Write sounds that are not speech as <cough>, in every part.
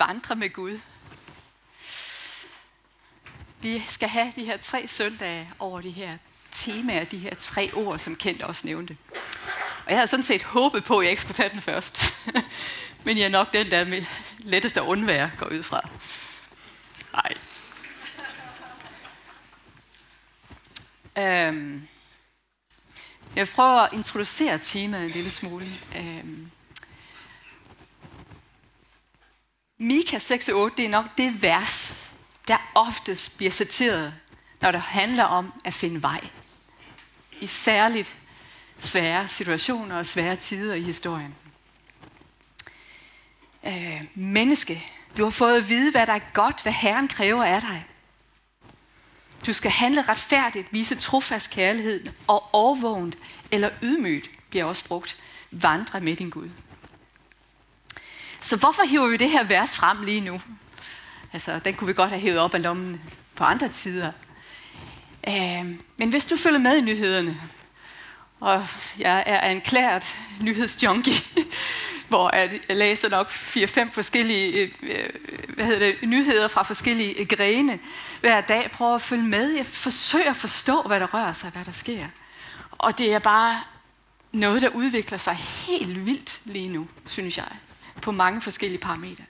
vandre med Gud. Vi skal have de her tre søndage over de her temaer, de her tre ord, som Kent også nævnte. Og jeg havde sådan set håbet på, at jeg ikke skulle tage den først. <laughs> Men jeg er nok den, der med lettest at undvære, går ud fra. Nej. Øhm. Jeg prøver at introducere temaet en lille smule. Øhm. Mika 6-8, det er nok det vers, der oftest bliver citeret, når det handler om at finde vej. I særligt svære situationer og svære tider i historien. Øh, menneske, du har fået at vide, hvad der er godt, hvad Herren kræver af dig. Du skal handle retfærdigt, vise trofast kærlighed og overvågent eller ydmygt, bliver også brugt. Vandre med din Gud. Så hvorfor hiver vi det her vers frem lige nu? Altså, den kunne vi godt have hævet op af lommen på andre tider. Øh, men hvis du følger med i nyhederne, og jeg er en klært nyhedsjunkie, <laughs> hvor jeg læser nok 4-5 forskellige øh, øh, hvad hedder det, nyheder fra forskellige øh, grene hver dag. Prøver at følge med. Jeg forsøger at forstå, hvad der rører sig, hvad der sker. Og det er bare noget, der udvikler sig helt vildt lige nu, synes jeg, på mange forskellige parametre.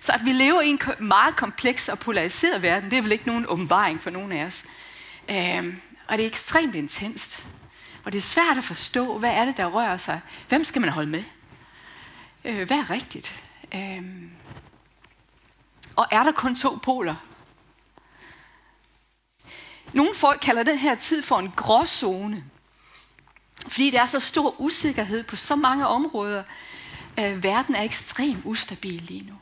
Så at vi lever i en meget kompleks og polariseret verden, det er vel ikke nogen åbenbaring for nogen af os. Øhm, og det er ekstremt intenst. Og det er svært at forstå, hvad er det, der rører sig. Hvem skal man holde med? Øh, hvad er rigtigt? Øhm, og er der kun to poler? Nogle folk kalder den her tid for en gråzone. Fordi der er så stor usikkerhed på så mange områder. Øh, verden er ekstremt ustabil lige nu.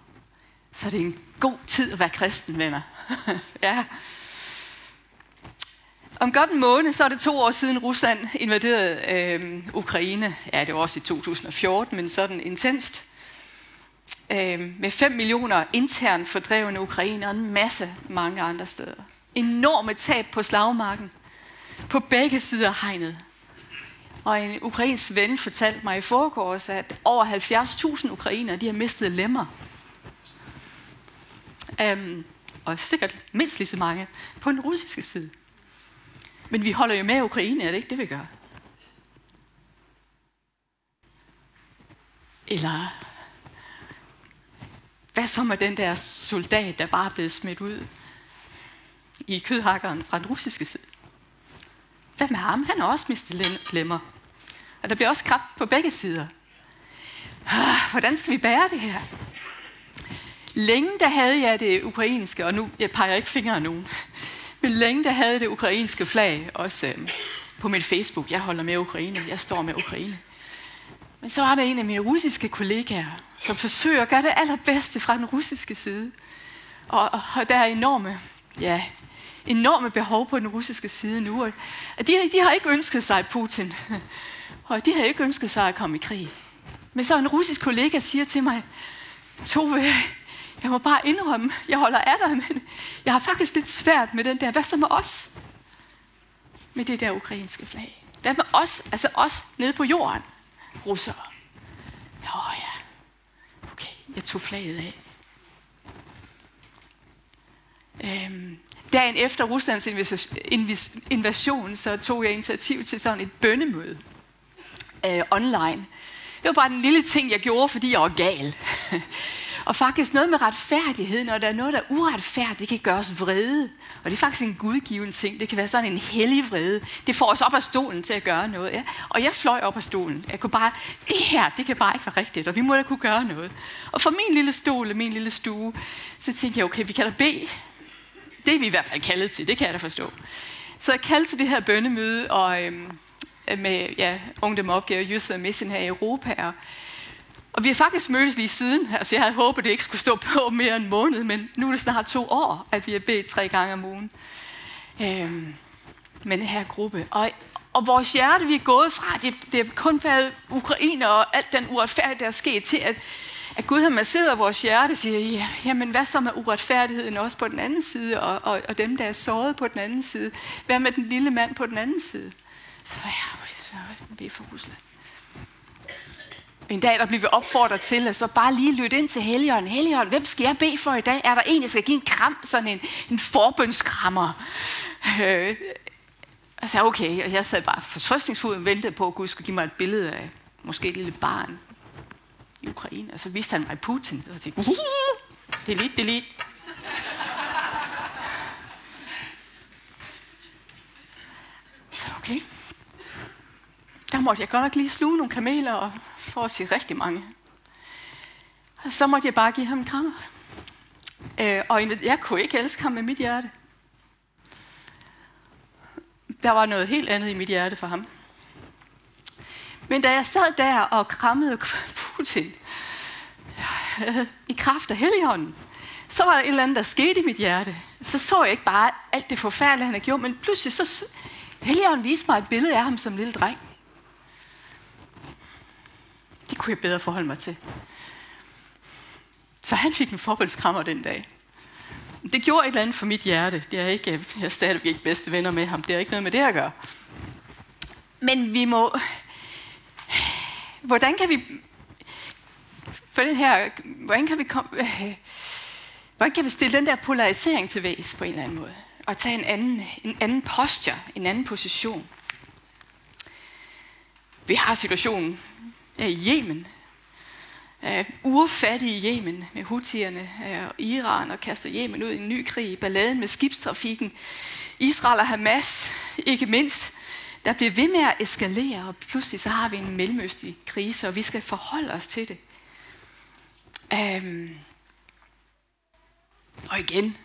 Så det er en god tid at være kristen, venner. <laughs> ja. Om godt en måned, så er det to år siden Rusland invaderede øh, Ukraine. Ja, det var også i 2014, men sådan intenst. Øh, med 5 millioner internt fordrevne ukrainer og en masse mange andre steder. Enorme tab på slagmarken. På begge sider hegnet. Og en ukrainsk ven fortalte mig i forgårs, at over 70.000 ukrainer de har mistet lemmer. Um, og sikkert mindst lige så mange på den russiske side. Men vi holder jo med Ukraine, er det ikke det, vi gør? Eller hvad så med den der soldat, der bare er blevet smidt ud i kødhakkeren fra den russiske side? Hvad med ham? Han har også mistet lemmer. Og der bliver også kraft på begge sider. Ah, hvordan skal vi bære det her? Længe der havde jeg det ukrainske, og nu jeg peger ikke fingre af nogen, men længe der havde det ukrainske flag også øh, på mit Facebook. Jeg holder med Ukraine. Jeg står med Ukraine. Men så var der en af mine russiske kollegaer, som forsøger at gøre det allerbedste fra den russiske side. Og, og der er enorme, ja, enorme behov på den russiske side nu. Og de, de har ikke ønsket sig Putin. <laughs> Og de har ikke ønsket sig at komme i krig. Men så en russisk kollega siger til mig, Tove, jeg må bare indrømme, jeg holder af dig, men jeg har faktisk lidt svært med den der, hvad så med os? Med det der ukrainske flag. Hvad med os, altså os nede på jorden, russere? Nå ja, okay, jeg tog flaget af. Øhm, dagen efter Ruslands invasion, så tog jeg initiativ til sådan et bønnemøde øh, online. Det var bare en lille ting, jeg gjorde, fordi jeg var gal. <laughs> Og faktisk noget med retfærdighed, når der er noget, der er uretfærdigt, det kan gøre os vrede. Og det er faktisk en gudgiven ting. Det kan være sådan en hellig vrede. Det får os op af stolen til at gøre noget. Ja? Og jeg fløj op af stolen. Jeg kunne bare, det her, det kan bare ikke være rigtigt, og vi må da kunne gøre noget. Og for min lille stol, min lille stue, så tænkte jeg, okay, vi kan da bede. Det er vi i hvert fald kaldet til, det kan jeg da forstå. Så jeg kaldte til det her bønnemøde, og øhm, med ja, Ungdom Opgave Youth Mission her i Europa, og og vi har faktisk mødtes lige siden. Altså, jeg havde håbet, det ikke skulle stå på <laughs> mere end en måned, men nu er det snart to år, at vi har bedt tre gange om ugen. Øhm, med den her gruppe. Og, og vores hjerte, vi er gået fra, det, det er kun været Ukraine og alt den uretfærdighed, der er sket, til at, at Gud har masseret vores hjerte og siger, ja, jamen hvad så med uretfærdigheden også på den anden side, og, og, og dem, der er såret på den anden side? Hvad med den lille mand på den anden side? Så ja, vi er for Rusland. En dag, der bliver vi opfordret til at så bare lige lytte ind til Helligånden. Helligånden, hvem skal jeg bede for i dag? Er der en, jeg skal give en kram, sådan en, en forbønskrammer? Øh, og så okay, og jeg sad bare fortrøstningsfuld og ventede på, at Gud skulle give mig et billede af måske et lille barn Ukraine. Og så viste han mig Putin. Og så tænkte jeg, <laughs> delete, delete. Så okay. Der måtte jeg godt nok lige sluge nogle kameler, og for at sige rigtig mange. Og så måtte jeg bare give ham en krammer. Øh, og jeg kunne ikke elske ham med mit hjerte. Der var noget helt andet i mit hjerte for ham. Men da jeg sad der og krammede Putin i kraft af heligånden. så var der et eller andet, der skete i mit hjerte. Så så jeg ikke bare alt det forfærdelige, han havde gjort, men pludselig så Heligånden viste mig et billede af ham som lille dreng. Det kunne jeg bedre forholde mig til. Så han fik en forbundskrammer den dag. Det gjorde et eller andet for mit hjerte. Det er ikke, jeg er stadigvæk ikke bedste venner med ham. Det er ikke noget med det at gøre. Men vi må... Hvordan kan vi... For den her... Hvordan kan vi komme... Øh, hvordan kan vi stille den der polarisering til væs på en eller anden måde? Og tage en anden, en anden posture, en anden position. Vi har situationen øh, i Yemen, uh, urfattige Yemen med hutierne uh, og Iran og kaster Yemen ud i en ny krig, balladen med skibstrafikken, Israel og Hamas, ikke mindst, der bliver ved med at eskalere, og pludselig så har vi en mellemøstig krise, og vi skal forholde os til det. Øhm. og igen,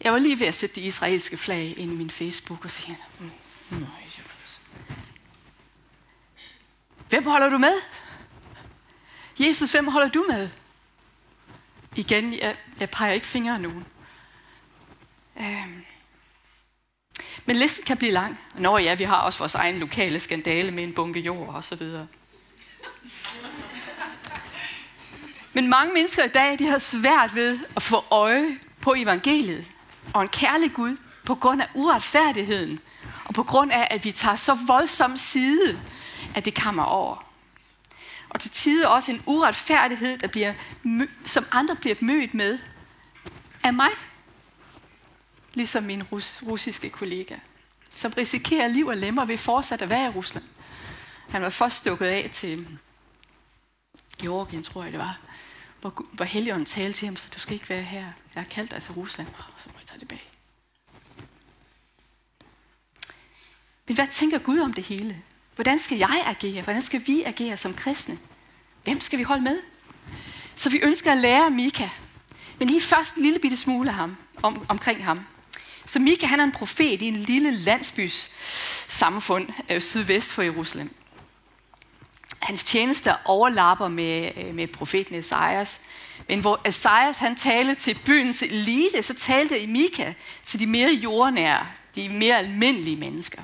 jeg var lige ved at sætte det israelske flag ind i min Facebook og sige, mm, hvem holder du med? Jesus, hvem holder du med? Igen, jeg, jeg peger ikke fingre af nogen. Øhm. Men listen kan blive lang. Nå ja, vi har også vores egen lokale skandale med en bunke jord og så videre. Men mange mennesker i dag, de har svært ved at få øje på evangeliet og en kærlig Gud på grund af uretfærdigheden og på grund af, at vi tager så voldsom side, at det kommer over og til tider også en uretfærdighed, der bliver, som andre bliver mødt med af mig, ligesom min rus, russiske kollega, som risikerer liv og lemmer ved fortsat at være i Rusland. Han var først stukket af til Georgien, tror jeg det var, hvor, hvor Helligånden talte til ham, så du skal ikke være her. Jeg har kaldt dig til Rusland, så må jeg tage tilbage. Men hvad tænker Gud om det hele? Hvordan skal jeg agere? Hvordan skal vi agere som kristne? Hvem skal vi holde med? Så vi ønsker at lære Mika. Men lige først en lille bitte smule ham, om, omkring ham. Så Mika han er en profet i en lille landsbys samfund øh, sydvest for Jerusalem. Hans tjenester overlapper med, øh, med profeten Esajas. Men hvor Esajas han talte til byens elite, så talte Mika til de mere jordnære, de mere almindelige mennesker.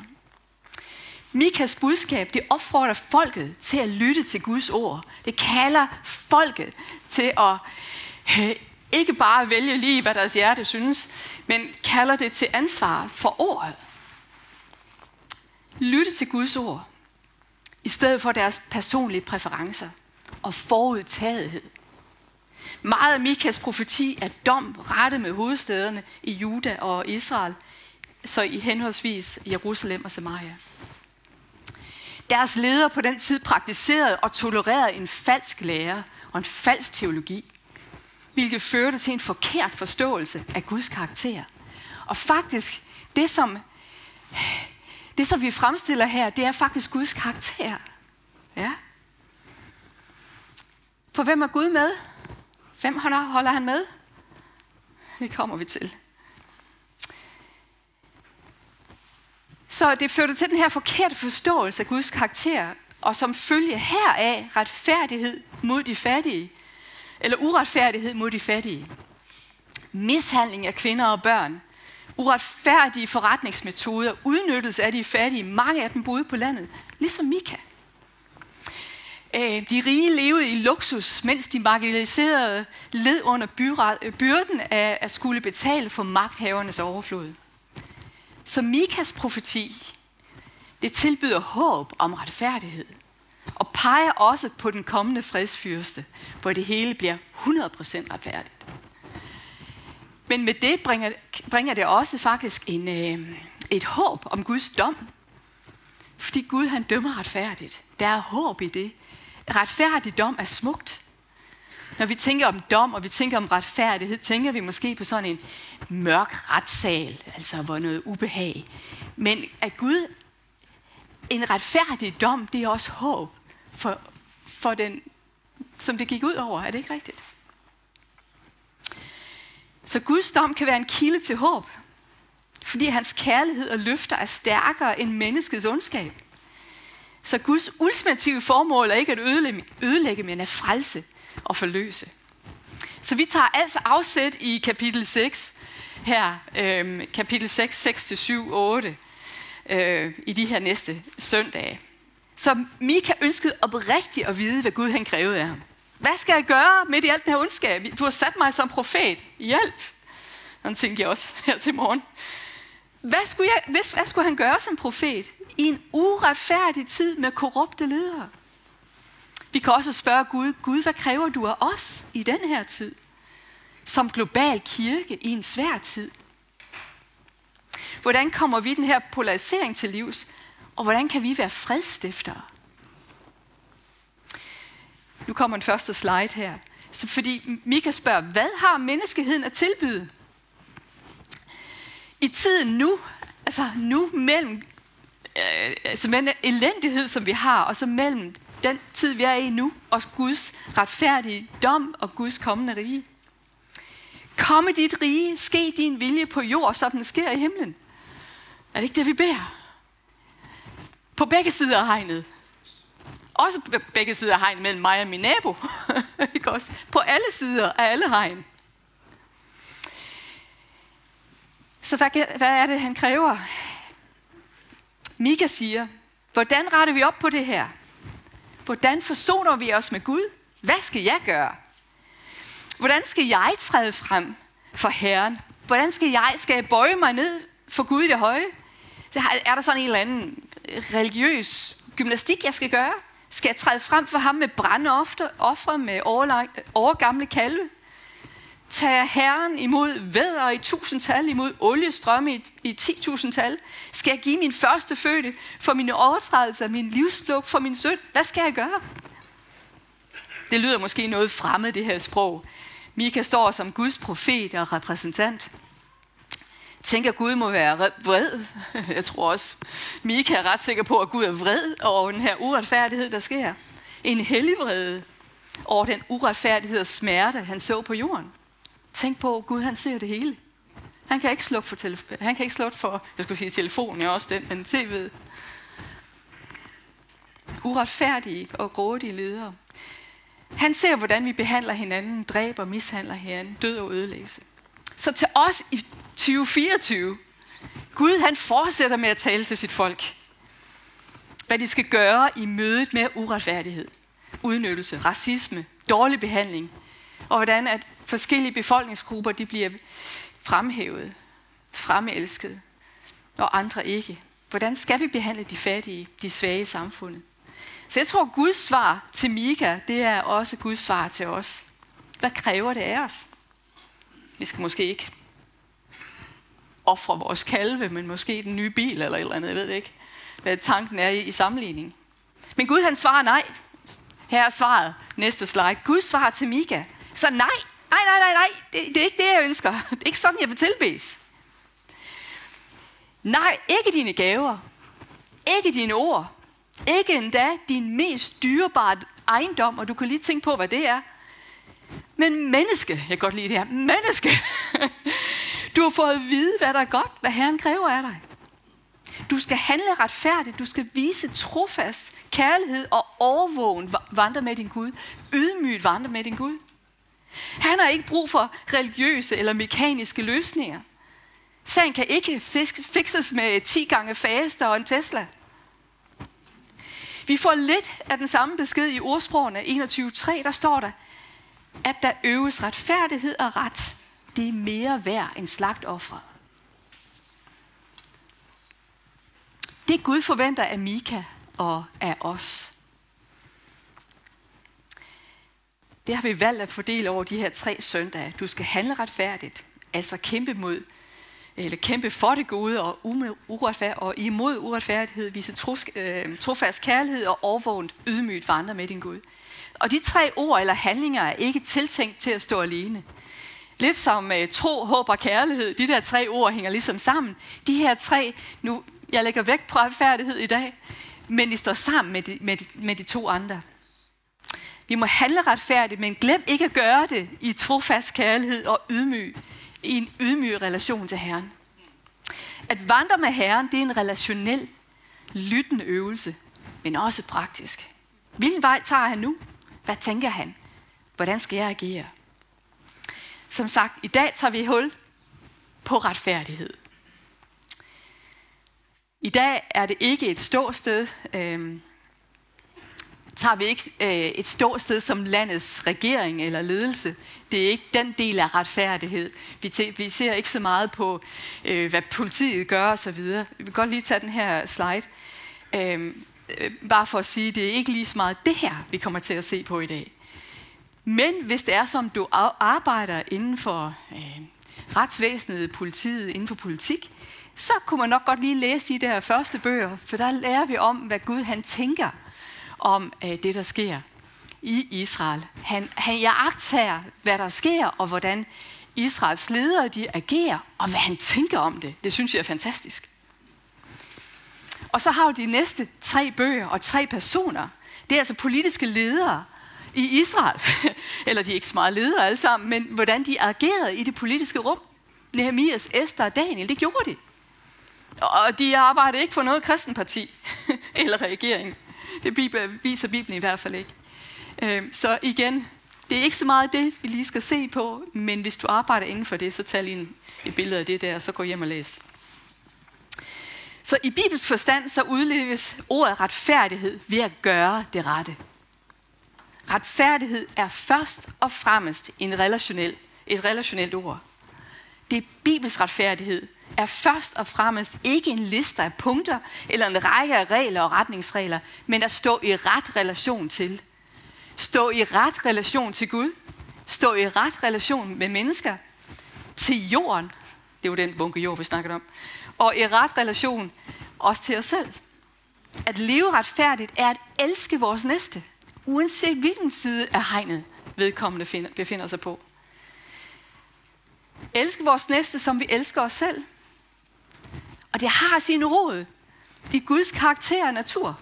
Mikas budskab, det opfordrer folket til at lytte til Guds ord. Det kalder folket til at øh, ikke bare vælge lige, hvad deres hjerte synes, men kalder det til ansvar for ordet. Lytte til Guds ord, i stedet for deres personlige præferencer og forudtagethed. Meget af Mikas profeti er dom rettet med hovedstederne i Juda og Israel, så i henholdsvis Jerusalem og Samaria. Deres ledere på den tid praktiserede og tolererede en falsk lære og en falsk teologi, hvilket førte til en forkert forståelse af Guds karakter. Og faktisk, det som, det som vi fremstiller her, det er faktisk Guds karakter. Ja. For hvem er Gud med? Hvem holder han med? Det kommer vi til. Så det førte til den her forkerte forståelse af Guds karakter, og som følge heraf retfærdighed mod de fattige, eller uretfærdighed mod de fattige. Mishandling af kvinder og børn, uretfærdige forretningsmetoder, udnyttelse af de fattige, mange af dem boede på landet, ligesom Mika. Øh, de rige levede i luksus, mens de marginaliserede led under byrden af at skulle betale for magthavernes overflod. Så Mikas profeti, det tilbyder håb om retfærdighed. og peger også på den kommende fredsfyrste, hvor det hele bliver 100% retfærdigt. Men med det bringer, bringer det også faktisk en, øh, et håb om Guds dom. Fordi Gud han dømmer retfærdigt. Der er håb i det. Retfærdig dom er smukt. Når vi tænker om dom, og vi tænker om retfærdighed, tænker vi måske på sådan en mørk retssal, altså hvor noget ubehag. Men at Gud, en retfærdig dom, det er også håb for, for den, som det gik ud over. Er det ikke rigtigt? Så Guds dom kan være en kilde til håb, fordi hans kærlighed og løfter er stærkere end menneskets ondskab. Så Guds ultimative formål er ikke at ødelægge, ødelægge men at frelse og forløse. Så vi tager altså afsæt i kapitel 6, her, øh, kapitel 6, 6 til 7, 8, øh, i de her næste søndage. Så Mika ønskede oprigtigt at vide, hvad Gud han krævede af ham. Hvad skal jeg gøre midt i alt den her ondskab? Du har sat mig som profet. Hjælp! Sådan tænkte jeg også her til morgen. Hvad skulle, jeg, hvad, hvad skulle han gøre som profet i en uretfærdig tid med korrupte ledere? Vi kan også spørge Gud, Gud, hvad kræver du af os i den her tid? Som global kirke i en svær tid. Hvordan kommer vi den her polarisering til livs? Og hvordan kan vi være fredstiftere? Nu kommer den første slide her. Så fordi Mika spørger, hvad har menneskeheden at tilbyde? I tiden nu, altså nu mellem øh, altså mellem elendighed, som vi har, og så mellem den tid, vi er i nu, og Guds retfærdige dom og Guds kommende rige. Komme dit rige, ske din vilje på jord, som den sker i himlen. Er det ikke det, vi beder? På begge sider af hegnet. Også på begge sider af hegn mellem mig og min nabo. <laughs> ikke også? På alle sider af alle hegn. Så hvad, hvad er det, han kræver? Mika siger, hvordan retter vi op på det her? Hvordan forsoner vi os med Gud? Hvad skal jeg gøre? Hvordan skal jeg træde frem for Herren? Hvordan skal jeg, skal jeg bøje mig ned for Gud i det høje? Er der sådan en eller anden religiøs gymnastik, jeg skal gøre? Skal jeg træde frem for ham med brandofre med overgamle kalve? Tager Herren imod vædder i tusindtal, imod oliestrømme i, i 10.000 tal? Skal jeg give min første fødte for mine overtrædelser, min livsflugt for min søn? Hvad skal jeg gøre? Det lyder måske noget fremmed, det her sprog. Mika står som Guds profet og repræsentant. Tænker, at Gud må være vred. <laughs> Jeg tror også, Mika er ret sikker på, at Gud er vred over den her uretfærdighed, der sker. En hellig vrede over den uretfærdighed og smerte, han så på jorden. Tænk på, at Gud han ser det hele. Han kan ikke slukke for, telef- han kan ikke slukke for jeg skulle sige telefonen, jeg også den, men tv'et. Uretfærdige og grådige ledere. Han ser, hvordan vi behandler hinanden, dræber, mishandler hinanden, død og ødelæggelse. Så til os i 2024, Gud han fortsætter med at tale til sit folk. Hvad de skal gøre i mødet med uretfærdighed, udnyttelse, racisme, dårlig behandling, og hvordan at forskellige befolkningsgrupper de bliver fremhævet, fremelsket, og andre ikke. Hvordan skal vi behandle de fattige, de svage i samfundet? Så jeg tror, Guds svar til Mika, det er også Guds svar til os. Hvad kræver det af os? Vi skal måske ikke ofre vores kalve, men måske den nye bil eller et eller andet, jeg ved det ikke, hvad tanken er i, i sammenligning. Men Gud han svarer nej. Her er svaret. Næste slide. Gud svarer til Mika. Så nej, nej, nej, nej, nej, det, det er ikke det, jeg ønsker. <laughs> Det er ikke sådan, jeg vil tilbes. Nej, ikke dine gaver. Ikke dine ord. Ikke endda din mest dyrebare ejendom, og du kan lige tænke på, hvad det er. Men menneske, jeg kan godt lide det her, menneske. <laughs> Du har fået at vide, hvad der er godt, hvad Herren kræver af dig. Du skal handle retfærdigt, du skal vise trofast kærlighed og overvågen vandre med din Gud. Ydmygt vandre med din Gud. Han har ikke brug for religiøse eller mekaniske løsninger. Sagen kan ikke fikses med 10 gange faste og en Tesla. Vi får lidt af den samme besked i ordsprogene 21.3, der står der, at der øves retfærdighed og ret. Det er mere værd end slagtoffer. Det Gud forventer af Mika og af os. det har vi valgt at fordele over de her tre søndage. Du skal handle retfærdigt, altså kæmpe mod eller kæmpe for det gode og, uretfærd, og imod uretfærdighed, vise tros, øh, trofast kærlighed og overvågent ydmygt vandre med din Gud. Og de tre ord eller handlinger er ikke tiltænkt til at stå alene. Lidt som uh, tro, håb og kærlighed, de der tre ord hænger ligesom sammen. De her tre, nu, jeg lægger vægt på retfærdighed i dag, men de står sammen med de, med de, med de to andre. Vi må handle retfærdigt, men glem ikke at gøre det i trofast kærlighed og ydmyg, i en ydmyg relation til Herren. At vandre med Herren, det er en relationel, lyttende øvelse, men også praktisk. Hvilken vej tager han nu? Hvad tænker han? Hvordan skal jeg agere? Som sagt, i dag tager vi hul på retfærdighed. I dag er det ikke et ståsted, øh, tager vi ikke øh, et ståsted som landets regering eller ledelse. Det er ikke den del af retfærdighed. Vi, te, vi ser ikke så meget på, øh, hvad politiet gør osv. Vi vil godt lige tage den her slide. Øh, øh, bare for at sige, det er ikke lige så meget det her, vi kommer til at se på i dag. Men hvis det er som, du arbejder inden for øh, retsvæsenet, politiet, inden for politik, så kunne man nok godt lige læse de der første bøger, for der lærer vi om, hvad Gud han tænker om øh, det, der sker i Israel. Han, han jagtager, hvad der sker, og hvordan Israels ledere de agerer, og hvad han tænker om det. Det synes jeg er fantastisk. Og så har vi de næste tre bøger og tre personer. Det er altså politiske ledere i Israel. <laughs> Eller de er ikke så meget ledere alle sammen, men hvordan de agerede i det politiske rum. Nehemias, Esther og Daniel, det gjorde de. Og de arbejdede ikke for noget kristenparti <laughs> eller regering. Det viser Bibelen i hvert fald ikke. Øhm, så igen, det er ikke så meget det, vi lige skal se på, men hvis du arbejder inden for det, så tag lige et billede af det der, og så gå hjem og læs. Så i Bibels forstand, så udleves ordet retfærdighed ved at gøre det rette. Retfærdighed er først og fremmest en relationel, et relationelt ord. Det er Bibels retfærdighed, er først og fremmest ikke en liste af punkter eller en række af regler og retningsregler, men at stå i ret relation til. Stå i ret relation til Gud. Stå i ret relation med mennesker. Til jorden. Det er jo den bunke jord, vi snakker om. Og i ret relation også til os selv. At leve retfærdigt er at elske vores næste, uanset hvilken side af hegnet vedkommende befinder sig på. Elske vores næste, som vi elsker os selv. Og det har sin rod i Guds karakter og natur.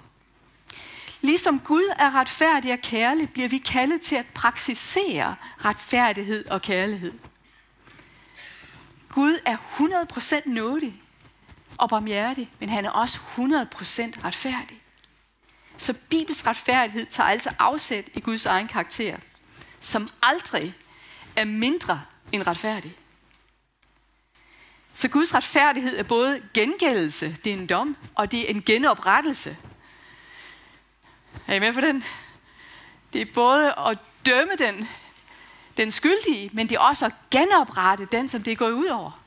Ligesom Gud er retfærdig og kærlig, bliver vi kaldet til at praksisere retfærdighed og kærlighed. Gud er 100% nådig og barmhjertig, men han er også 100% retfærdig. Så Bibels retfærdighed tager altså afsæt i Guds egen karakter, som aldrig er mindre end retfærdig. Så Guds retfærdighed er både gengældelse, det er en dom, og det er en genoprettelse. Er I med for den? Det er både at dømme den, den skyldige, men det er også at genoprette den, som det er gået ud over.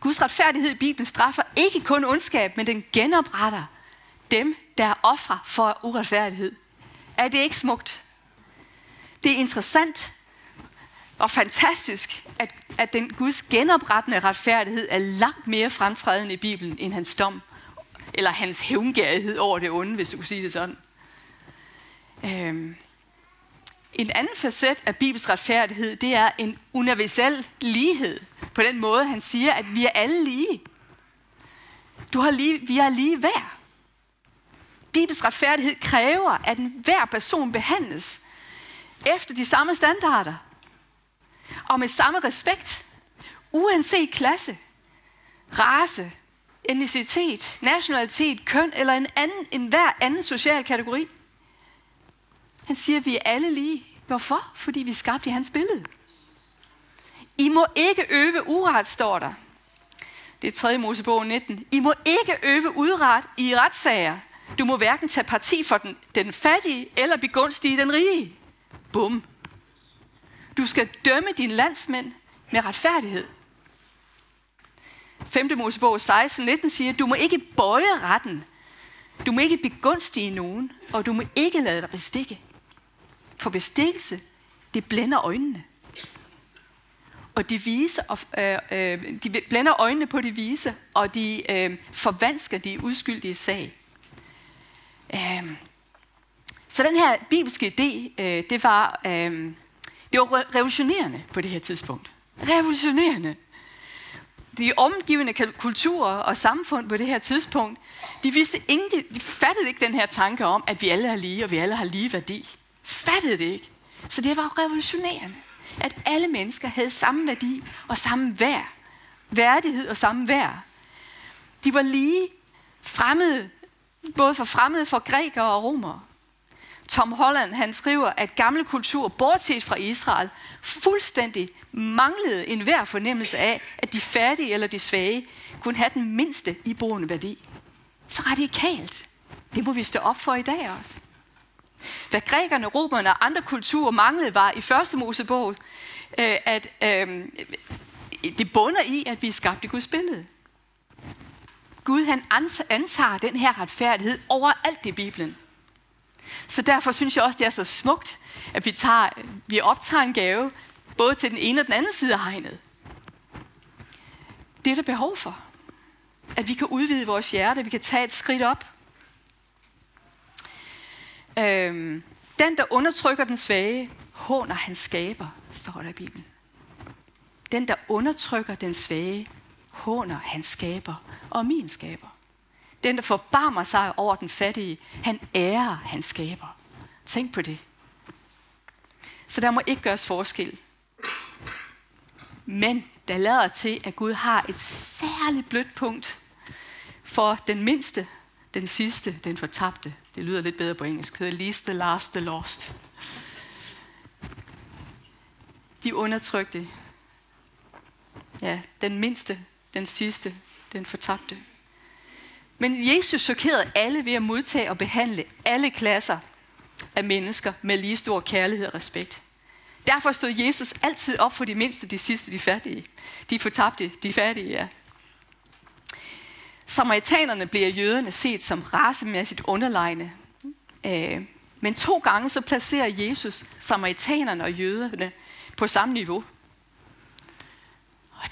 Guds retfærdighed i Bibelen straffer ikke kun ondskab, men den genopretter dem, der er ofre for uretfærdighed. Er det ikke smukt? Det er interessant, og fantastisk, at, at den Guds genoprettende retfærdighed er langt mere fremtrædende i Bibelen end hans dom, eller hans hævngærighed over det onde, hvis du kunne sige det sådan. Øhm. En anden facet af Bibels retfærdighed, det er en universel lighed. På den måde, han siger, at vi er alle lige. Du har lige vi er lige værd. Bibels retfærdighed kræver, at hver person behandles efter de samme standarder og med samme respekt, uanset klasse, race, etnicitet, nationalitet, køn eller en anden, en hver anden social kategori. Han siger, at vi er alle lige. Hvorfor? Fordi vi er skabt i hans billede. I må ikke øve uret, står der. Det er 3. Mosebog 19. I må ikke øve udret i retssager. Du må hverken tage parti for den, den fattige eller begunstige den rige. Bum. Du skal dømme dine landsmænd med retfærdighed. 5. Mosebog 16, 19 siger, du må ikke bøje retten. Du må ikke begunstige nogen, og du må ikke lade dig bestikke. For bestikkelse, det blænder øjnene. Og de vise, øh, øh, de blænder øjnene på de vise, og de øh, forvansker de uskyldige sag. Øhm, så den her bibelske idé, øh, det var, øhm, det var revolutionerende på det her tidspunkt. Revolutionerende. De omgivende kulturer og samfund på det her tidspunkt, de vidste ingen, de fattede ikke den her tanke om, at vi alle er lige, og vi alle har lige værdi. Fattede det ikke. Så det var revolutionerende, at alle mennesker havde samme værdi og samme værd. Værdighed og samme værd. De var lige fremmede, både for fremmede for grækere og romere. Tom Holland han skriver, at gamle kultur, bortset fra Israel, fuldstændig manglede enhver fornemmelse af, at de fattige eller de svage kunne have den mindste iboende værdi. Så radikalt. Det må vi stå op for i dag også. Hvad grækerne, romerne og andre kulturer manglede var i første Mosebog, øh, at øh, det bunder i, at vi skabte Guds billede. Gud han antager den her retfærdighed overalt i Bibelen. Så derfor synes jeg også, det er så smukt, at vi, tager, vi optager en gave, både til den ene og den anden side af hegnet. Det er der behov for. At vi kan udvide vores hjerte, vi kan tage et skridt op. Øhm, den, der undertrykker den svage, håner hans skaber, står der i Bibelen. Den, der undertrykker den svage, håner hans skaber og min skaber. Den, der forbarmer sig over den fattige, han ærer hans skaber. Tænk på det. Så der må ikke gøres forskel. Men der lader til, at Gud har et særligt blødt punkt for den mindste, den sidste, den fortabte. Det lyder lidt bedre på engelsk. The least, the last, the lost. De undertrykte. Ja, den mindste, den sidste, den fortabte. Men Jesus chokerede alle ved at modtage og behandle alle klasser af mennesker med lige stor kærlighed og respekt. Derfor stod Jesus altid op for de mindste, de sidste, de fattige. De fortabte, de fattige, ja. Samaritanerne bliver jøderne set som racemæssigt underlegne. Øh, men to gange så placerer Jesus samaritanerne og jøderne på samme niveau.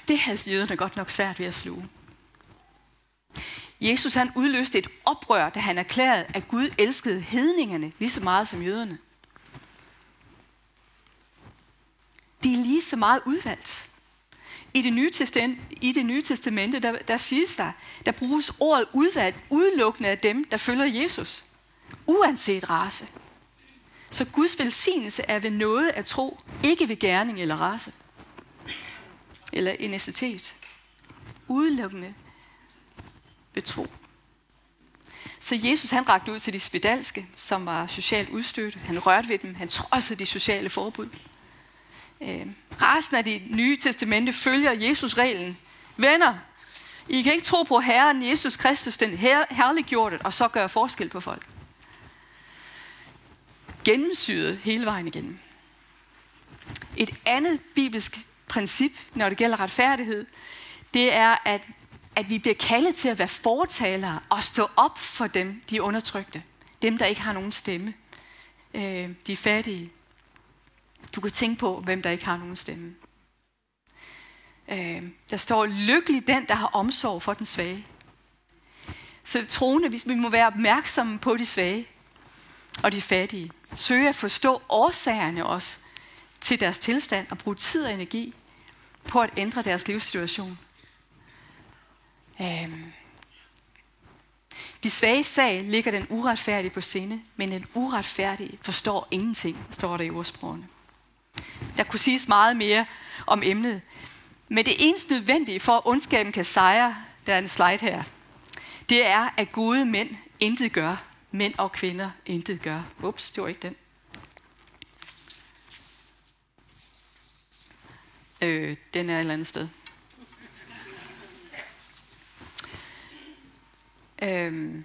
Og det havde jøderne godt nok svært ved at sluge. Jesus han udløste et oprør, da han erklærede, at Gud elskede hedningerne lige så meget som jøderne. De er lige så meget udvalgt. I det nye, testament, i det nye testamente, der, der siges der, der bruges ordet udvalgt udelukkende af dem, der følger Jesus. Uanset race. Så Guds velsignelse er ved noget at tro, ikke ved gerning eller race. Eller etnicitet. Udelukkende ved tro. Så Jesus han rakte ud til de spedalske, som var socialt udstødte. Han rørte ved dem. Han trodsede de sociale forbud. Øh, resten af de nye testamente følger Jesus-reglen. Venner, I kan ikke tro på Herren Jesus Kristus, den her, herliggjorte, og så gøre forskel på folk. Gennemsyret hele vejen igennem. Et andet bibelsk princip, når det gælder retfærdighed, det er, at at vi bliver kaldet til at være fortalere og stå op for dem, de undertrykte. Dem, der ikke har nogen stemme. Øh, de fattige. Du kan tænke på, hvem der ikke har nogen stemme. Øh, der står, lykkelig den, der har omsorg for den svage. Så det troende, hvis vi må være opmærksomme på de svage og de fattige. Søge at forstå årsagerne også til deres tilstand og bruge tid og energi på at ændre deres livssituation. Øhm. De svage sag ligger den uretfærdige på sinde, men den uretfærdige forstår ingenting, står der i ordsprogene. Der kunne siges meget mere om emnet, men det eneste nødvendige for, at ondskaben kan sejre, der er en slide her, det er, at gode mænd intet gør, mænd og kvinder intet gør. Ups, det var ikke den. Øh, den er et eller andet sted. Øhm.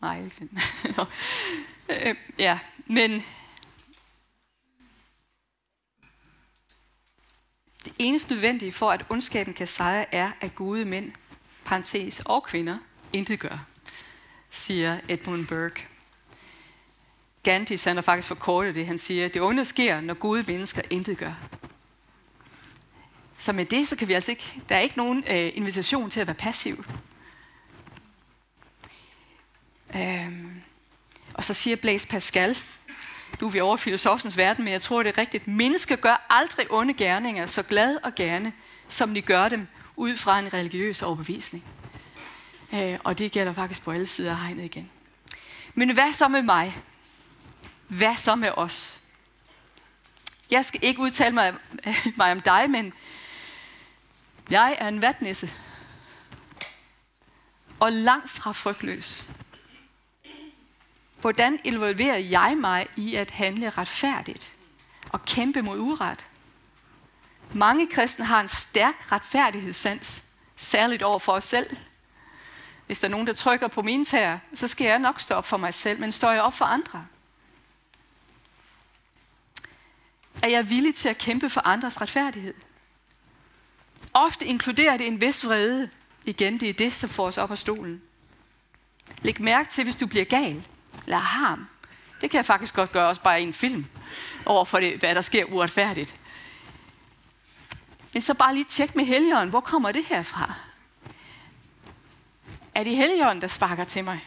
Nej, ikke <laughs> øh, Ja, men det eneste nødvendige for, at ondskaben kan sejre, er, at gode mænd, parentes og kvinder, intet gør, siger Edmund Burke. Gandhi han har faktisk forkortet det. Han siger, det onde sker, når gode mennesker intet gør. Så med det, så kan vi altså ikke, der er ikke nogen øh, invitation til at være passiv. Øhm, og så siger Blaise Pascal, du er vi over filosofens verden, men jeg tror, det er rigtigt. Mennesker gør aldrig onde gerninger så glad og gerne, som de gør dem ud fra en religiøs overbevisning. Øh, og det gælder faktisk på alle sider af hegnet igen. Men hvad så med mig? Hvad så med os? Jeg skal ikke udtale mig, <laughs> mig om dig, men jeg er en vatnisse. Og langt fra frygtløs. Hvordan involverer jeg mig i at handle retfærdigt og kæmpe mod uret? Mange kristne har en stærk retfærdighedssans, særligt over for os selv. Hvis der er nogen, der trykker på mine tæer, så skal jeg nok stå op for mig selv, men står jeg op for andre? Er jeg villig til at kæmpe for andres retfærdighed? Ofte inkluderer det en vis vrede. Igen, det er det, som får os op af stolen. Læg mærke til, hvis du bliver gal eller harm. Det kan jeg faktisk godt gøre også bare i en film, over for det, hvad der sker uretfærdigt. Men så bare lige tjek med helgeren, hvor kommer det her fra? Er det helgeren, der sparker til mig?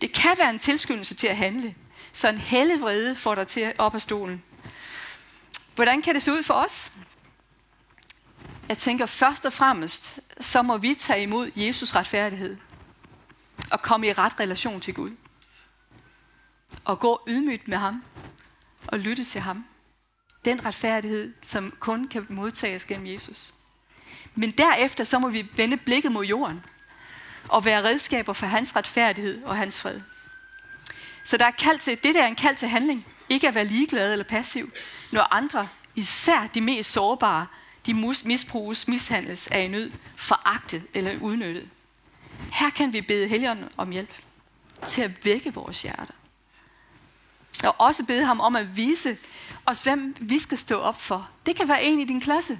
Det kan være en tilskyndelse til at handle, så en hellevrede får dig til op af stolen. Hvordan kan det se ud for os? Jeg tænker først og fremmest, så må vi tage imod Jesus retfærdighed og komme i ret relation til Gud. Og gå ydmygt med ham og lytte til ham. Den retfærdighed, som kun kan modtages gennem Jesus. Men derefter så må vi vende blikket mod jorden og være redskaber for hans retfærdighed og hans fred. Så der er kald til, det der er en kald til handling. Ikke at være ligeglad eller passiv, når andre, især de mest sårbare, de misbruges, mishandles, er i nød, foragtet eller udnyttet. Her kan vi bede Helligånden om hjælp til at vække vores hjerter. Og også bede ham om at vise os, hvem vi skal stå op for. Det kan være en i din klasse.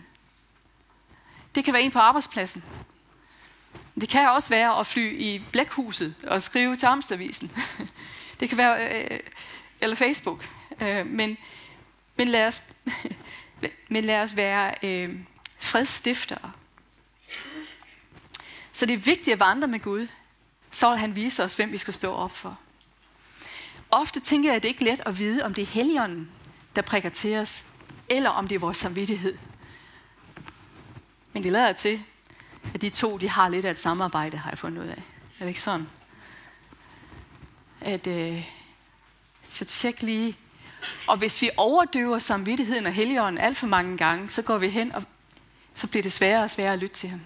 Det kan være en på arbejdspladsen. Det kan også være at fly i blækhuset og skrive til Amstavisen. <laughs> Det kan være, øh, eller Facebook. Øh, men, men, lad os, <laughs> men lad os være øh, fredstiftere. Så det er vigtigt at vandre med Gud. Så vil han vise os, hvem vi skal stå op for. Ofte tænker jeg, at det ikke er let at vide, om det er helgenen, der prikker til os, eller om det er vores samvittighed. Men det lader til, at de to de har lidt af et samarbejde, har jeg fundet ud af. Er det ikke sådan? At, øh, så tjek lige. Og hvis vi overdøver samvittigheden og helligånden alt for mange gange, så går vi hen, og så bliver det sværere og sværere at lytte til ham.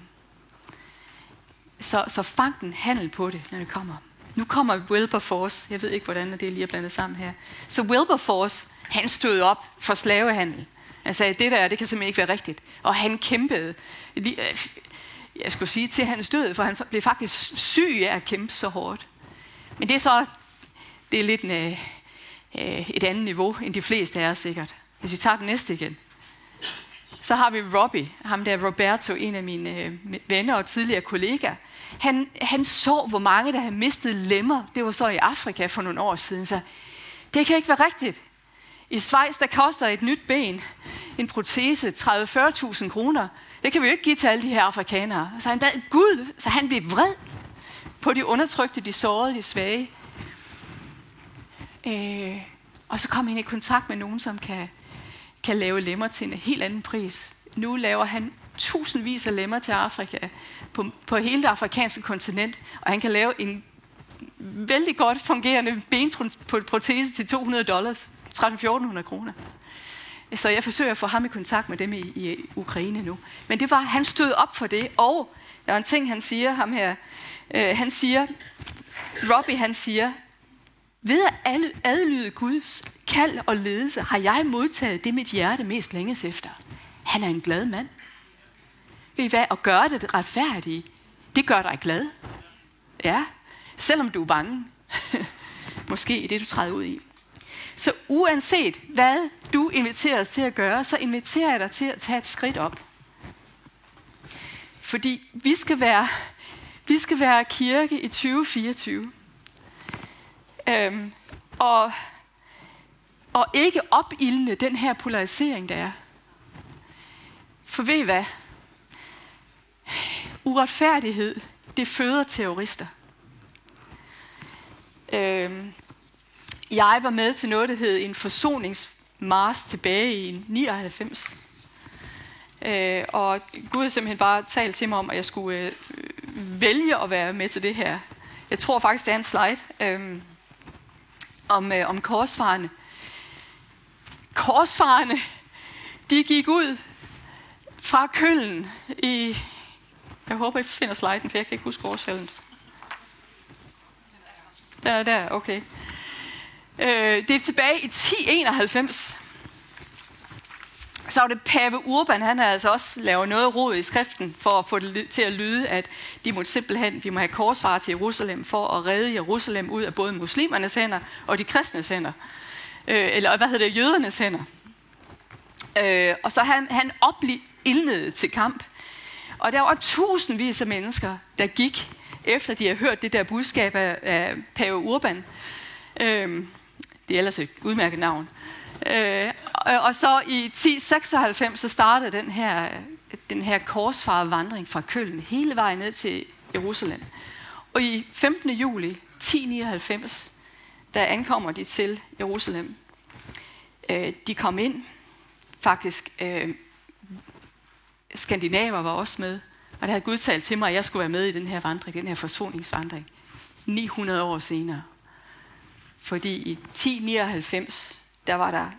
Så, så fang den handel på det, når det kommer. Nu kommer Wilberforce. Jeg ved ikke, hvordan det er lige er blandet sammen her. Så Wilberforce, han stod op for slavehandel. Han sagde, det der, det kan simpelthen ikke være rigtigt. Og han kæmpede, øh, jeg skulle sige til hans død, for han blev faktisk syg af at kæmpe så hårdt. Men det er så, det er lidt en, øh, øh, et andet niveau, end de fleste af os sikkert. Hvis vi tager den næste igen. Så har vi Robbie, ham der Roberto, en af mine øh, venner og tidligere kollegaer. Han, han så, hvor mange, der havde mistet lemmer. Det var så i Afrika for nogle år siden. Så det kan ikke være rigtigt. I Schweiz, der koster et nyt ben, en protese, 30-40.000 kroner. Det kan vi jo ikke give til alle de her afrikanere. Så han bad Gud, så han blev vred på de undertrykte, de sårede, de svage. Øh, og så kom han i kontakt med nogen, som kan, kan lave lemmer til en helt anden pris. Nu laver han tusindvis af lemmer til Afrika på, på hele det afrikanske kontinent, og han kan lave en vældig godt fungerende benprotese til 200 dollars, 13-1400 kroner. Så jeg forsøger at få ham i kontakt med dem i, i Ukraine nu. Men det var, han stod op for det, og der er en ting, han siger, ham her, øh, han siger, Robbie han siger, ved at adlyde Guds kald og ledelse, har jeg modtaget det, mit hjerte mest længes efter. Han er en glad mand. Ved I hvad? At gøre det retfærdige, det gør dig glad. Ja, selvom du er bange. <laughs> Måske i det, du træder ud i. Så uanset hvad du inviterer os til at gøre, så inviterer jeg dig til at tage et skridt op. Fordi vi skal være, vi skal være kirke i 2024. Øhm, og, og ikke opildne den her polarisering, der er. For ved I hvad? Uretfærdighed, det føder terrorister. Øhm, jeg var med til noget, der hed en forsoningsmars tilbage i 99. Øh, og Gud har simpelthen bare talt til mig om, at jeg skulle øh, vælge at være med til det her. Jeg tror faktisk, det er en slide øh, om, øh, om korsfarerne. Korsfarerne, de gik ud fra køllen i... Jeg håber, I finder sliden, for jeg kan ikke huske årshallen. Den er der, okay. Øh, det er tilbage i 1091. Så er det Pave Urban, han har altså også lavet noget råd i skriften for at få det til at lyde, at de må simpelthen, vi må have korsvarer til Jerusalem for at redde Jerusalem ud af både muslimernes hænder og de kristnes hænder. Øh, eller hvad hedder det, jødernes hænder. Øh, og så han, han ildnede til kamp. Og der var tusindvis af mennesker, der gik, efter de havde hørt det der budskab af, af Pave Urban. Øh, det er ellers et udmærket navn. Øh, og, så i 1096 så startede den her, den her korsfarvandring fra Køln hele vejen ned til Jerusalem. Og i 15. juli 1099, der ankommer de til Jerusalem. Øh, de kom ind, faktisk øh, skandinaver var også med, og der havde Gud talt til mig, at jeg skulle være med i den her vandring, den her forsoningsvandring, 900 år senere. Fordi i 1099, der var der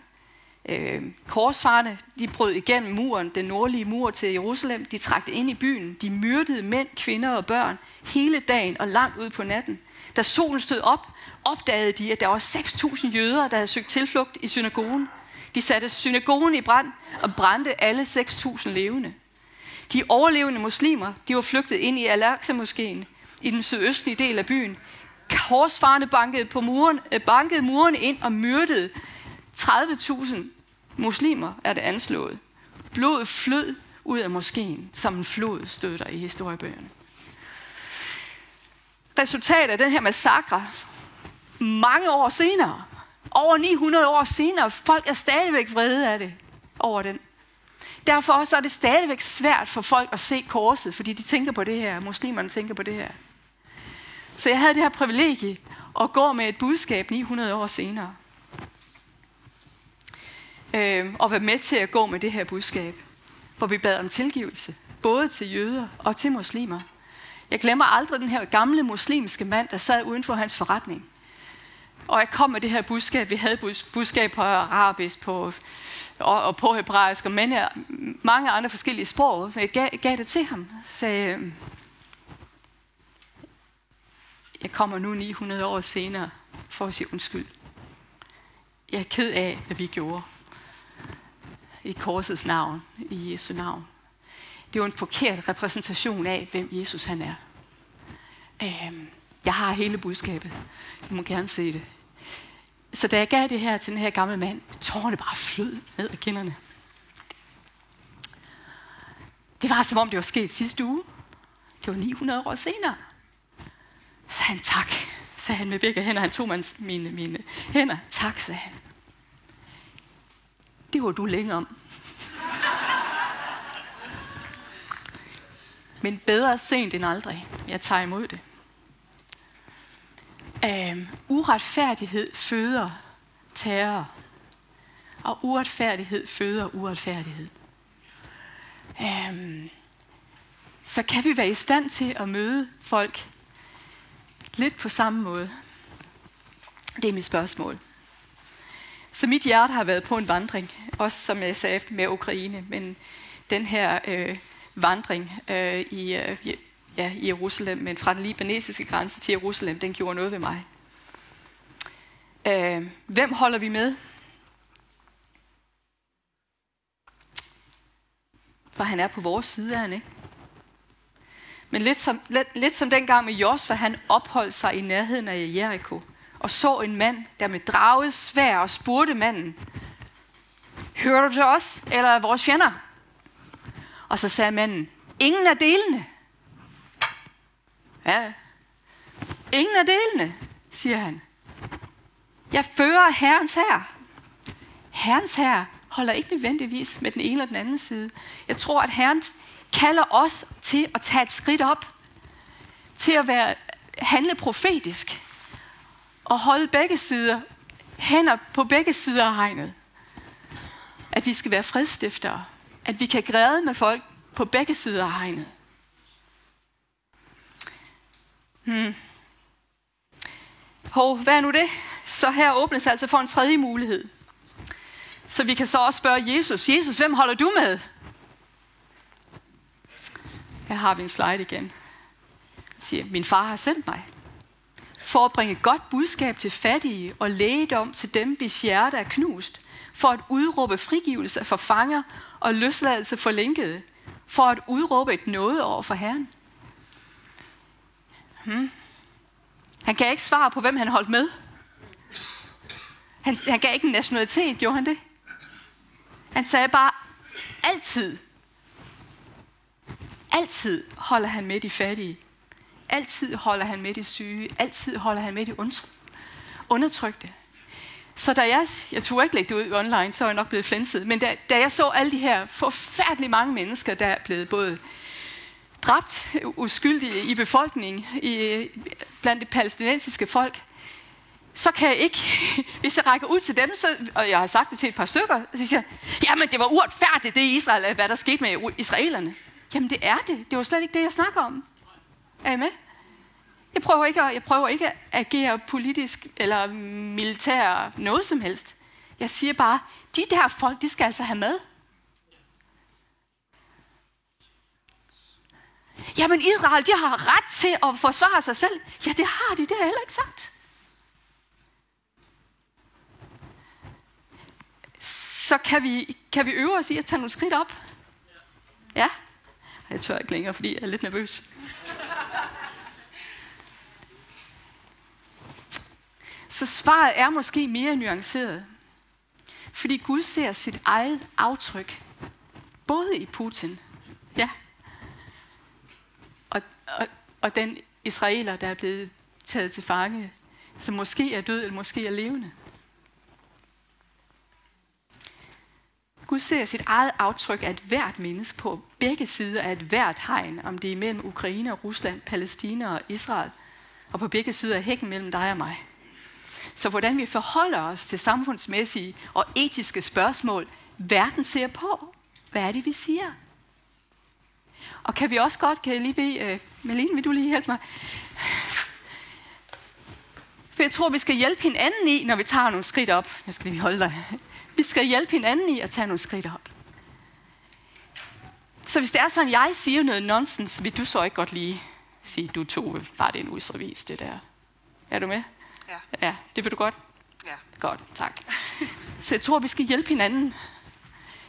øh, korsfarne, de brød igennem muren, den nordlige mur til Jerusalem, de trakte ind i byen, de myrdede mænd, kvinder og børn hele dagen og langt ud på natten. Da solen stod op, opdagede de, at der var 6.000 jøder, der havde søgt tilflugt i synagogen. De satte synagogen i brand og brændte alle 6.000 levende. De overlevende muslimer, de var flygtet ind i Al-Aqsa-moskeen i den sydøstlige del af byen. Korsfarne bankede, på muren, øh, bankede muren ind og myrdede 30.000 muslimer, er det anslået. Blodet flød ud af moskeen, som en flod stod der i historiebøgerne. Resultatet af den her massakre, mange år senere, over 900 år senere, folk er stadigvæk vrede af det over den. Derfor så er det stadigvæk svært for folk at se korset, fordi de tænker på det her, muslimerne tænker på det her. Så jeg havde det her privilegie at gå med et budskab 900 år senere. Øh, og være med til at gå med det her budskab, hvor vi bad om tilgivelse, både til jøder og til muslimer. Jeg glemmer aldrig den her gamle muslimske mand, der sad uden for hans forretning. Og jeg kom med det her budskab. Vi havde budskab på arabisk, på og, og på hebraisk og mange, mange andre forskellige sprog. Så jeg gav, gav det til ham. Sagde, øhm, jeg kommer nu 900 år senere for at sige undskyld. Jeg er ked af, hvad vi gjorde i korsets navn, i Jesu navn. Det er jo en forkert repræsentation af, hvem Jesus han er. Øhm, jeg har hele budskabet. Du må gerne se det. Så da jeg gav det her til den her gamle mand, tårerne bare flød ned af kinderne. Det var som om det var sket sidste uge. Det var 900 år senere. Så han tak, sagde han med begge hænder. Han tog mine, mine hænder. Tak, sagde han. Det var du længe om. Men bedre sent end aldrig. Jeg tager imod det. Øhm, uretfærdighed føder terror. Og uretfærdighed føder uretfærdighed. Øhm, så kan vi være i stand til at møde folk lidt på samme måde. Det er mit spørgsmål. Så mit hjerte har været på en vandring, også som jeg sagde med Ukraine, men den her øh, vandring øh, i, øh, ja, i Jerusalem, men fra den libanesiske grænse til Jerusalem, den gjorde noget ved mig. Øh, hvem holder vi med? For han er på vores side, er han ikke? Men lidt som, lidt, lidt som dengang med Josva, han opholdt sig i nærheden af Jericho og så en mand, der med draget svær og spurgte manden, Hører du til os, eller er vores fjender? Og så sagde manden, ingen af delene. Ja, ingen af delene, siger han. Jeg fører Herrens her. Herrens her holder ikke nødvendigvis med den ene eller den anden side. Jeg tror, at Herren kalder os til at tage et skridt op. Til at være, handle profetisk. Og holde begge sider, hænder på begge sider af hegnet. At vi skal være fredstiftere. At vi kan græde med folk på begge sider af hegnet. Hmm. Hov, hvad er nu det? Så her åbnes altså for en tredje mulighed. Så vi kan så også spørge Jesus, Jesus, hvem holder du med? Her har vi en slide igen. Han siger, min far har sendt mig for at bringe godt budskab til fattige og lægedom til dem, hvis hjerte er knust, for at udråbe frigivelse for fanger og løsladelse for lænkede, for at udråbe et noget over for Herren. Hmm. Han kan ikke svare på, hvem han holdt med. Han, han gav ikke en nationalitet, gjorde han det? Han sagde bare, altid, altid holder han med de fattige. Altid holder han med de syge. Altid holder han med de undertrykte. Så da jeg, jeg turde ikke lægge det ud online, så er jeg nok blevet flænset. Men da, da jeg så alle de her forfærdelige mange mennesker, der er blevet både dræbt uskyldige i befolkningen, i, blandt det palæstinensiske folk, så kan jeg ikke, <laughs> hvis jeg rækker ud til dem, så, og jeg har sagt det til et par stykker, så siger jeg, jamen det var uretfærdigt, det i Israel, hvad der skete med israelerne. Jamen det er det. Det var slet ikke det, jeg snakker om. Er I med? Jeg prøver ikke at, jeg prøver ikke at agere politisk eller militær noget som helst. Jeg siger bare, de der folk, de skal altså have mad. Jamen Israel, de har ret til at forsvare sig selv. Ja, det har de, det er heller ikke sagt. Så kan vi, kan vi øve os i at tage nogle skridt op? Ja? Jeg tør ikke længere, fordi jeg er lidt nervøs. Så svaret er måske mere nuanceret. Fordi Gud ser sit eget aftryk, både i Putin, ja, og, og, og den israeler, der er blevet taget til fange, som måske er død eller måske er levende. Gud ser sit eget aftryk af et hvert menneske på begge sider af et hvert hegn, om det er mellem Ukraine og Rusland, Palæstina og Israel, og på begge sider af hækken mellem dig og mig. Så hvordan vi forholder os til samfundsmæssige og etiske spørgsmål, verden ser på, hvad er det, vi siger? Og kan vi også godt, kan jeg lige bede, uh, Malene, vil du lige hjælpe mig? For jeg tror, vi skal hjælpe hinanden i, når vi tager nogle skridt op. Jeg skal lige holde dig. Vi skal hjælpe hinanden i at tage nogle skridt op. Så hvis det er sådan, jeg siger noget nonsens, vil du så ikke godt lige sige, du tog bare det en usrevis, det der. Er du med? Ja. Ja, det vil du godt? Ja. Godt, tak. Så jeg tror, vi skal hjælpe hinanden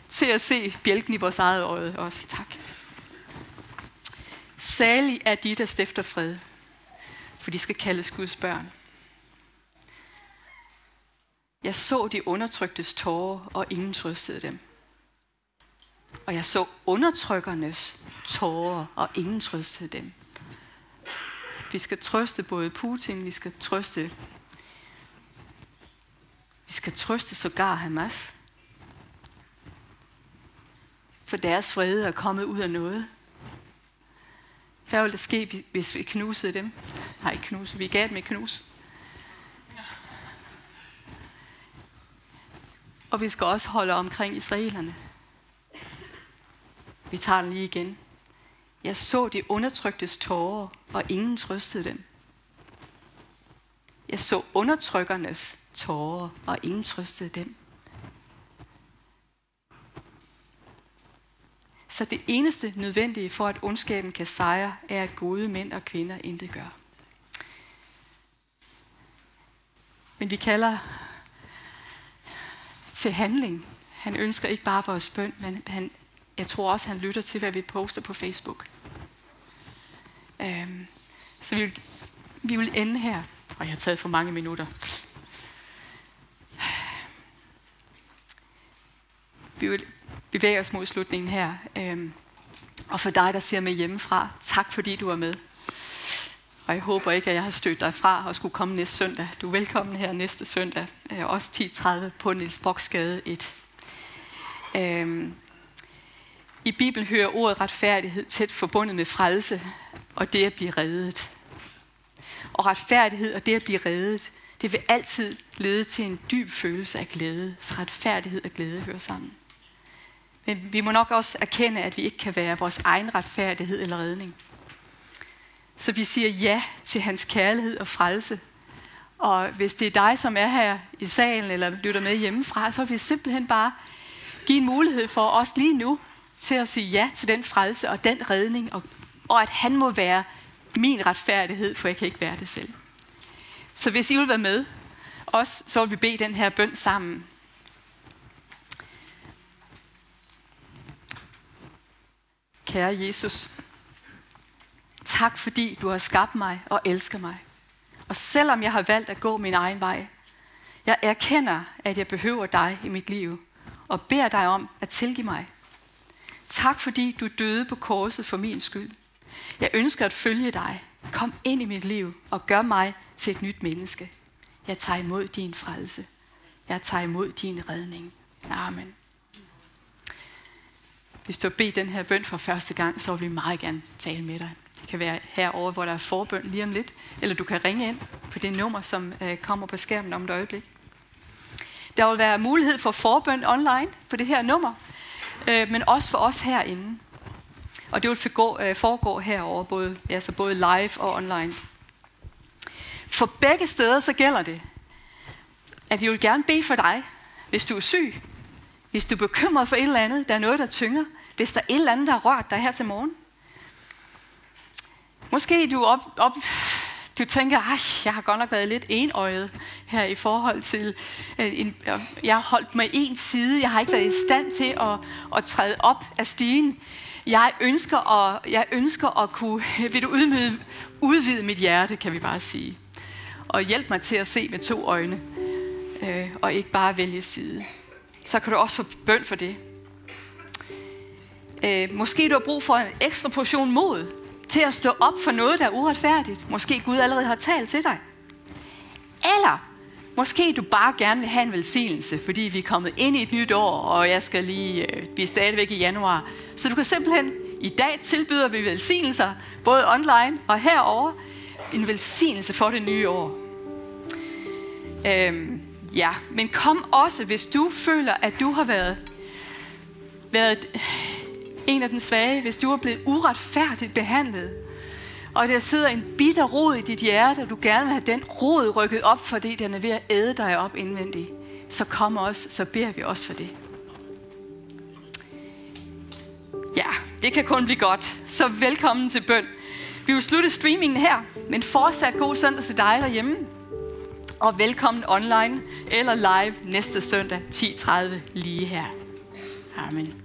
til at se bjælken i vores eget øje også. Tak. Særlig er de, der stifter fred, for de skal kaldes Guds børn. Jeg så de undertryktes tårer, og ingen trøstede dem. Og jeg så undertrykkernes tårer, og ingen trøstede dem. Vi skal trøste både Putin, vi skal trøste vi skal trøste sågar Hamas. For deres vrede er kommet ud af noget. Hvad ville der ske, hvis vi knusede dem? Nej, knuse. Vi gav dem et knus. Og vi skal også holde omkring israelerne. Vi tager den lige igen. Jeg så de undertryktes tårer, og ingen trøstede dem. Jeg så undertrykkernes tårer, og ingen trøstede dem. Så det eneste nødvendige for, at ondskaben kan sejre, er, at gode mænd og kvinder intet gør. Men vi kalder til handling. Han ønsker ikke bare vores bøn, men han, jeg tror også, han lytter til, hvad vi poster på Facebook. Øhm, så vi vil, vi vil ende her, og jeg har taget for mange minutter. Vi vil bevæge os mod slutningen her. Øhm, og for dig, der ser med hjemmefra, tak fordi du er med. Og jeg håber ikke, at jeg har stødt dig fra og skulle komme næste søndag. Du er velkommen her næste søndag, øh, også 10.30 på Niels Boksgade 1. Øhm, i Bibelen hører ordet retfærdighed tæt forbundet med frelse, og det at blive reddet. Og retfærdighed og det at blive reddet, det vil altid lede til en dyb følelse af glæde. Så retfærdighed og glæde hører sammen. Men vi må nok også erkende, at vi ikke kan være vores egen retfærdighed eller redning. Så vi siger ja til hans kærlighed og frelse. Og hvis det er dig, som er her i salen eller lytter med hjemmefra, så vil vi simpelthen bare give en mulighed for os lige nu til at sige ja til den frelse og den redning, og, og at han må være min retfærdighed, for jeg kan ikke være det selv. Så hvis I vil være med, os, så vil vi bede den her bøn sammen. Kære Jesus, tak fordi du har skabt mig og elsker mig. Og selvom jeg har valgt at gå min egen vej, jeg erkender, at jeg behøver dig i mit liv, og beder dig om at tilgive mig. Tak fordi du døde på korset for min skyld. Jeg ønsker at følge dig. Kom ind i mit liv og gør mig til et nyt menneske. Jeg tager imod din frelse. Jeg tager imod din redning. Amen. Hvis du har bedt den her bøn for første gang, så vil vi meget gerne tale med dig. Det kan være herover, hvor der er forbøn lige om lidt, eller du kan ringe ind på det nummer, som øh, kommer på skærmen om et øjeblik. Der vil være mulighed for forbøn online på det her nummer, øh, men også for os herinde. Og det vil forgå, øh, foregå herover både, altså både live og online. For begge steder så gælder det, at vi vil gerne bede for dig, hvis du er syg, hvis du er bekymret for et eller andet, der er noget, der tynger, hvis der er et eller andet, der har rørt dig her til morgen. Måske du op, op, du tænker, at jeg har godt nok været lidt enøjet her i forhold til, øh, en, øh, jeg har holdt mig en side, jeg har ikke været i stand til at, at træde op af stigen. Jeg ønsker at, jeg ønsker at kunne, <laughs> vil du udmyde, udvide mit hjerte, kan vi bare sige. Og hjælp mig til at se med to øjne, øh, og ikke bare vælge side. Så kan du også få bøn for det. Øh, måske du har brug for en ekstra portion mod til at stå op for noget, der er uretfærdigt. Måske Gud allerede har talt til dig. Eller måske du bare gerne vil have en velsignelse, fordi vi er kommet ind i et nyt år, og jeg skal lige øh, blive stadigvæk i januar. Så du kan simpelthen, i dag tilbyder vi velsignelser, både online og herover en velsignelse for det nye år. Øhm, ja, men kom også, hvis du føler, at du har været, været en af den svage, hvis du er blevet uretfærdigt behandlet, og der sidder en bitter rod i dit hjerte, og du gerne vil have den rod rykket op, fordi den er ved at æde dig op indvendigt, så kom også, så beder vi også for det. Ja, det kan kun blive godt. Så velkommen til bøn. Vi vil slutte streamingen her, men fortsat god søndag til dig derhjemme. Og velkommen online eller live næste søndag 10.30 lige her. Amen.